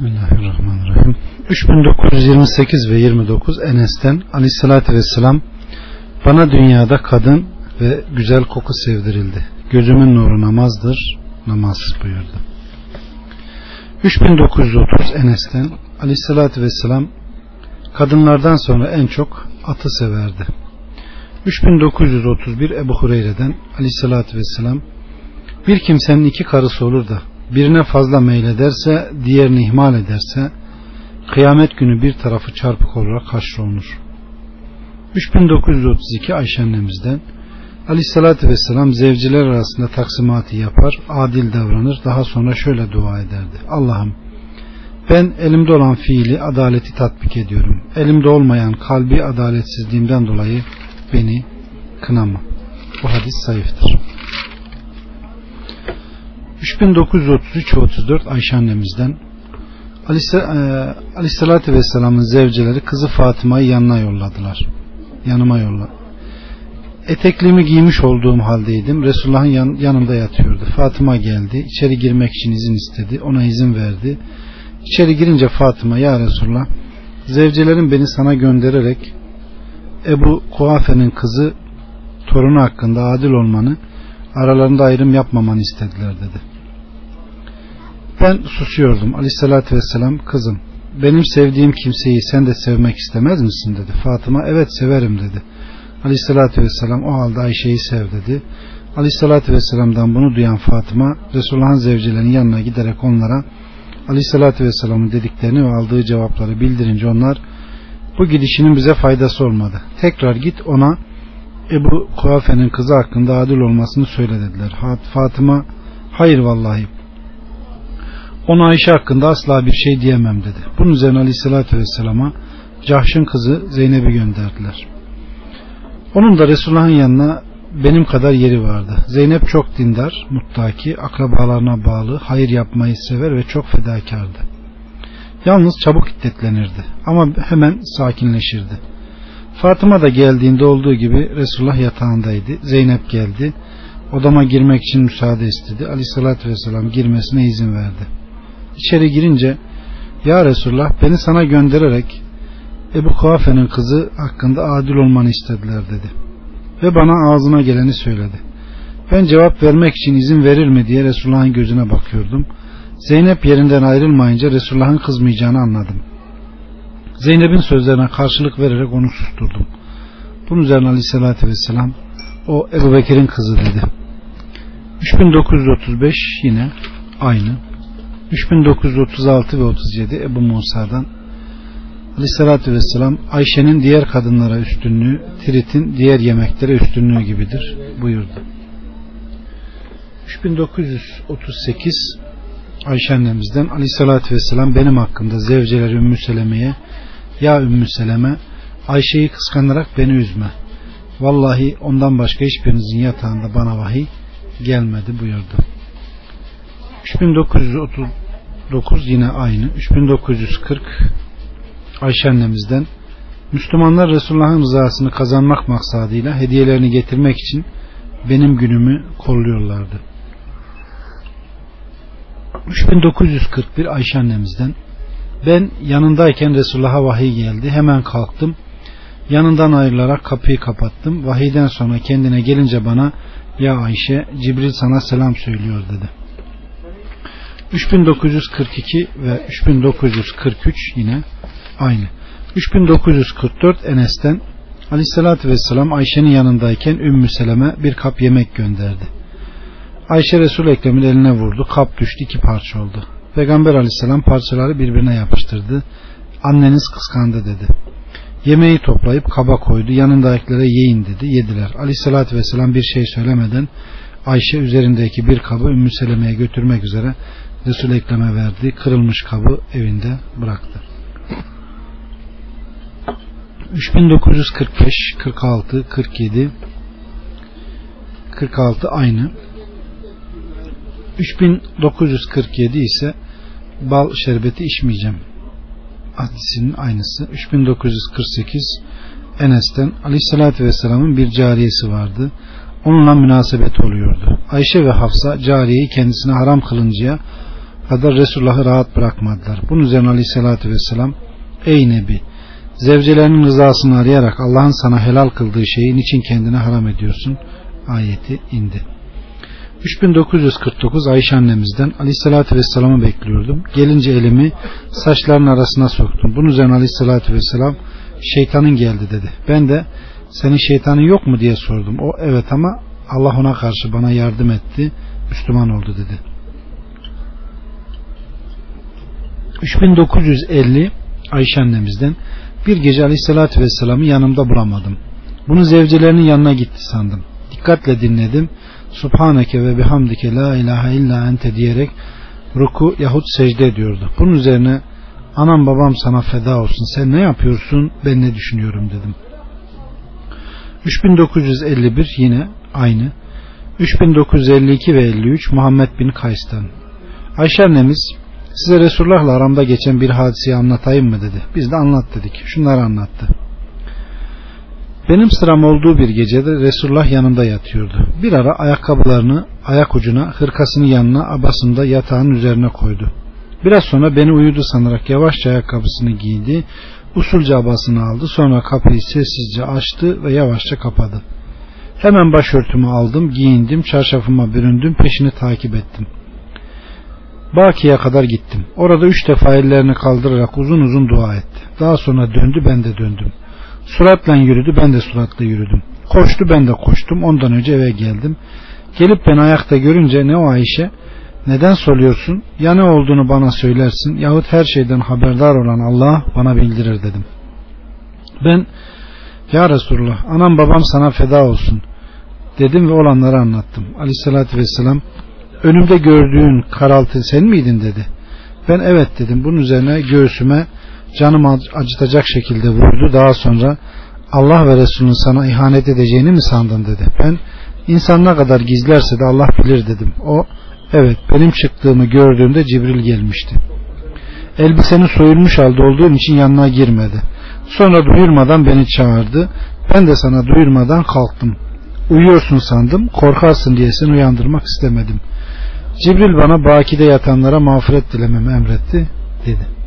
Bismillahirrahmanirrahim. 3928 ve 29 Enes'ten Aleyhisselatü Vesselam bana dünyada kadın ve güzel koku sevdirildi. Gözümün nuru namazdır, namaz buyurdu. 3930 Enes'ten Aleyhisselatü Vesselam kadınlardan sonra en çok atı severdi. 3931 Ebu Hureyre'den Aleyhisselatü Vesselam bir kimsenin iki karısı olur da birine fazla meylederse diğerini ihmal ederse kıyamet günü bir tarafı çarpık olarak haşrolunur. 3932 Ayşe annemizden Aleyhissalatü Vesselam zevciler arasında taksimatı yapar, adil davranır, daha sonra şöyle dua ederdi. Allah'ım ben elimde olan fiili adaleti tatbik ediyorum. Elimde olmayan kalbi adaletsizliğimden dolayı beni kınama. Bu hadis zayıftır. 3933-34 Ayşe annemizden Aleyhisselatü Vesselam'ın zevceleri kızı Fatıma'yı yanına yolladılar. Yanıma yolla. Etekliğimi giymiş olduğum haldeydim. Resulullah'ın yan, yanımda yatıyordu. Fatıma geldi. İçeri girmek için izin istedi. Ona izin verdi. İçeri girince Fatıma ya Resulullah zevcelerin beni sana göndererek Ebu Kuafe'nin kızı torunu hakkında adil olmanı aralarında ayrım yapmamanı istediler dedi. Ben susuyordum. Aleyhissalatü vesselam kızım benim sevdiğim kimseyi sen de sevmek istemez misin dedi. Fatıma evet severim dedi. Aleyhissalatü vesselam o halde Ayşe'yi sev dedi. Aleyhissalatü vesselam'dan bunu duyan Fatıma Resulullah'ın zevcilerinin yanına giderek onlara Aleyhissalatü vesselamın dediklerini ve aldığı cevapları bildirince onlar bu gidişinin bize faydası olmadı. Tekrar git ona Ebu Kuafe'nin kızı hakkında adil olmasını söyle dediler. Fatıma hayır vallahi ona Ayşe hakkında asla bir şey diyemem dedi. Bunun üzerine Aleyhisselatü Vesselam'a Cahş'ın kızı Zeynep'i gönderdiler. Onun da Resulullah'ın yanına benim kadar yeri vardı. Zeynep çok dindar, muttaki, akrabalarına bağlı, hayır yapmayı sever ve çok fedakardı. Yalnız çabuk hiddetlenirdi ama hemen sakinleşirdi. Fatıma da geldiğinde olduğu gibi Resulullah yatağındaydı. Zeynep geldi. Odama girmek için müsaade istedi. Aleyhissalatü vesselam girmesine izin verdi. İçeri girince Ya Resulullah beni sana göndererek Ebu Kuafe'nin kızı hakkında adil olmanı istediler dedi. Ve bana ağzına geleni söyledi. Ben cevap vermek için izin verir mi diye Resulullah'ın gözüne bakıyordum. Zeynep yerinden ayrılmayınca Resulullah'ın kızmayacağını anladım. Zeynep'in sözlerine karşılık vererek onu susturdum. Bunun üzerine aleyhissalatü vesselam o Ebu Bekir'in kızı dedi. 3935 yine aynı. 3936 ve 37 Ebu Musa'dan Aleyhissalatü Vesselam Ayşe'nin diğer kadınlara üstünlüğü Tirit'in diğer yemeklere üstünlüğü gibidir buyurdu. 3938 Ayşe annemizden Aleyhissalatü Vesselam benim hakkında zevceler Ümmü Seleme'ye ya Ümmü Seleme Ayşe'yi kıskanarak beni üzme. Vallahi ondan başka hiçbirinizin yatağında bana vahiy gelmedi buyurdu. 3939 yine aynı. 3940 Ayşe annemizden Müslümanlar Resulullah'ın rızasını kazanmak maksadıyla hediyelerini getirmek için benim günümü kolluyorlardı. 3941 Ayşe annemizden ben yanındayken Resulullah'a vahiy geldi. Hemen kalktım. Yanından ayrılarak kapıyı kapattım. Vahiyden sonra kendine gelince bana ya Ayşe Cibril sana selam söylüyor dedi. 3942 ve 3943 yine aynı. 3944 Enes'ten Aleyhisselatü Vesselam Ayşe'nin yanındayken Ümmü Seleme bir kap yemek gönderdi. Ayşe Resul Ekrem'in eline vurdu. Kap düştü iki parça oldu. Peygamber aleyhisselam parçaları birbirine yapıştırdı. Anneniz kıskandı dedi. Yemeği toplayıp kaba koydu. Yanındakilere yiyin dedi. Yediler. Aleyhissalatü vesselam bir şey söylemeden Ayşe üzerindeki bir kabı Ümmü Seleme'ye götürmek üzere Resul-i Ekrem'e verdi. Kırılmış kabı evinde bıraktı. 3945, 46, 47, 46 aynı. 3947 ise bal şerbeti içmeyeceğim. Hadisinin aynısı. 3948 Enes'ten Aleyhisselatü Vesselam'ın bir cariyesi vardı. Onunla münasebet oluyordu. Ayşe ve Hafsa cariyeyi kendisine haram kılıncaya kadar Resulullah'ı rahat bırakmadılar. Bunun üzerine aleyhissalatü vesselam Ey Nebi zevcelerinin rızasını arayarak Allah'ın sana helal kıldığı şeyi niçin kendine haram ediyorsun? Ayeti indi. 3949 Ayşe annemizden Aleyhisselatü Vesselam'ı bekliyordum. Gelince elimi saçların arasına soktum. Bunun üzerine Aleyhisselatü Vesselam şeytanın geldi dedi. Ben de senin şeytanın yok mu diye sordum. O evet ama Allah ona karşı bana yardım etti. Müslüman oldu dedi. 3950 Ayşe annemizden bir gece Aleyhisselatü Vesselam'ı yanımda bulamadım. Bunu zevcelerinin yanına gitti sandım. Dikkatle dinledim. Subhaneke ve bihamdike la ilahe illa ente diyerek ruku yahut secde ediyordu. Bunun üzerine anam babam sana feda olsun sen ne yapıyorsun ben ne düşünüyorum dedim. 3951 yine aynı. 3952 ve 53 Muhammed bin Kays'tan. Ayşe annemiz size Resulullah'la aramda geçen bir hadiseyi anlatayım mı dedi. Biz de anlat dedik. Şunları anlattı. Benim sıram olduğu bir gecede Resulullah yanımda yatıyordu. Bir ara ayakkabılarını ayak ucuna, hırkasını yanına, abasını da yatağın üzerine koydu. Biraz sonra beni uyudu sanarak yavaşça ayakkabısını giydi, usulca abasını aldı, sonra kapıyı sessizce açtı ve yavaşça kapadı. Hemen başörtümü aldım, giyindim, çarşafıma büründüm, peşini takip ettim. Baki'ye kadar gittim. Orada üç defa ellerini kaldırarak uzun uzun dua etti. Daha sonra döndü, ben de döndüm. Suratla yürüdü ben de suratla yürüdüm. Koştu ben de koştum ondan önce eve geldim. Gelip beni ayakta görünce ne o Ayşe neden soruyorsun ya ne olduğunu bana söylersin yahut her şeyden haberdar olan Allah bana bildirir dedim. Ben ya Resulullah anam babam sana feda olsun dedim ve olanları anlattım. Aleyhissalatü vesselam önümde gördüğün karaltı sen miydin dedi. Ben evet dedim bunun üzerine göğsüme canımı acıtacak şekilde vurdu. Daha sonra Allah ve Resulünün sana ihanet edeceğini mi sandın dedi. Ben insan ne kadar gizlerse de Allah bilir dedim. O evet benim çıktığımı gördüğünde Cibril gelmişti. Elbiseni soyulmuş halde olduğum için yanına girmedi. Sonra duyurmadan beni çağırdı. Ben de sana duyurmadan kalktım. Uyuyorsun sandım. Korkarsın diye seni uyandırmak istemedim. Cibril bana bakide yatanlara mağfiret dilememi emretti dedi.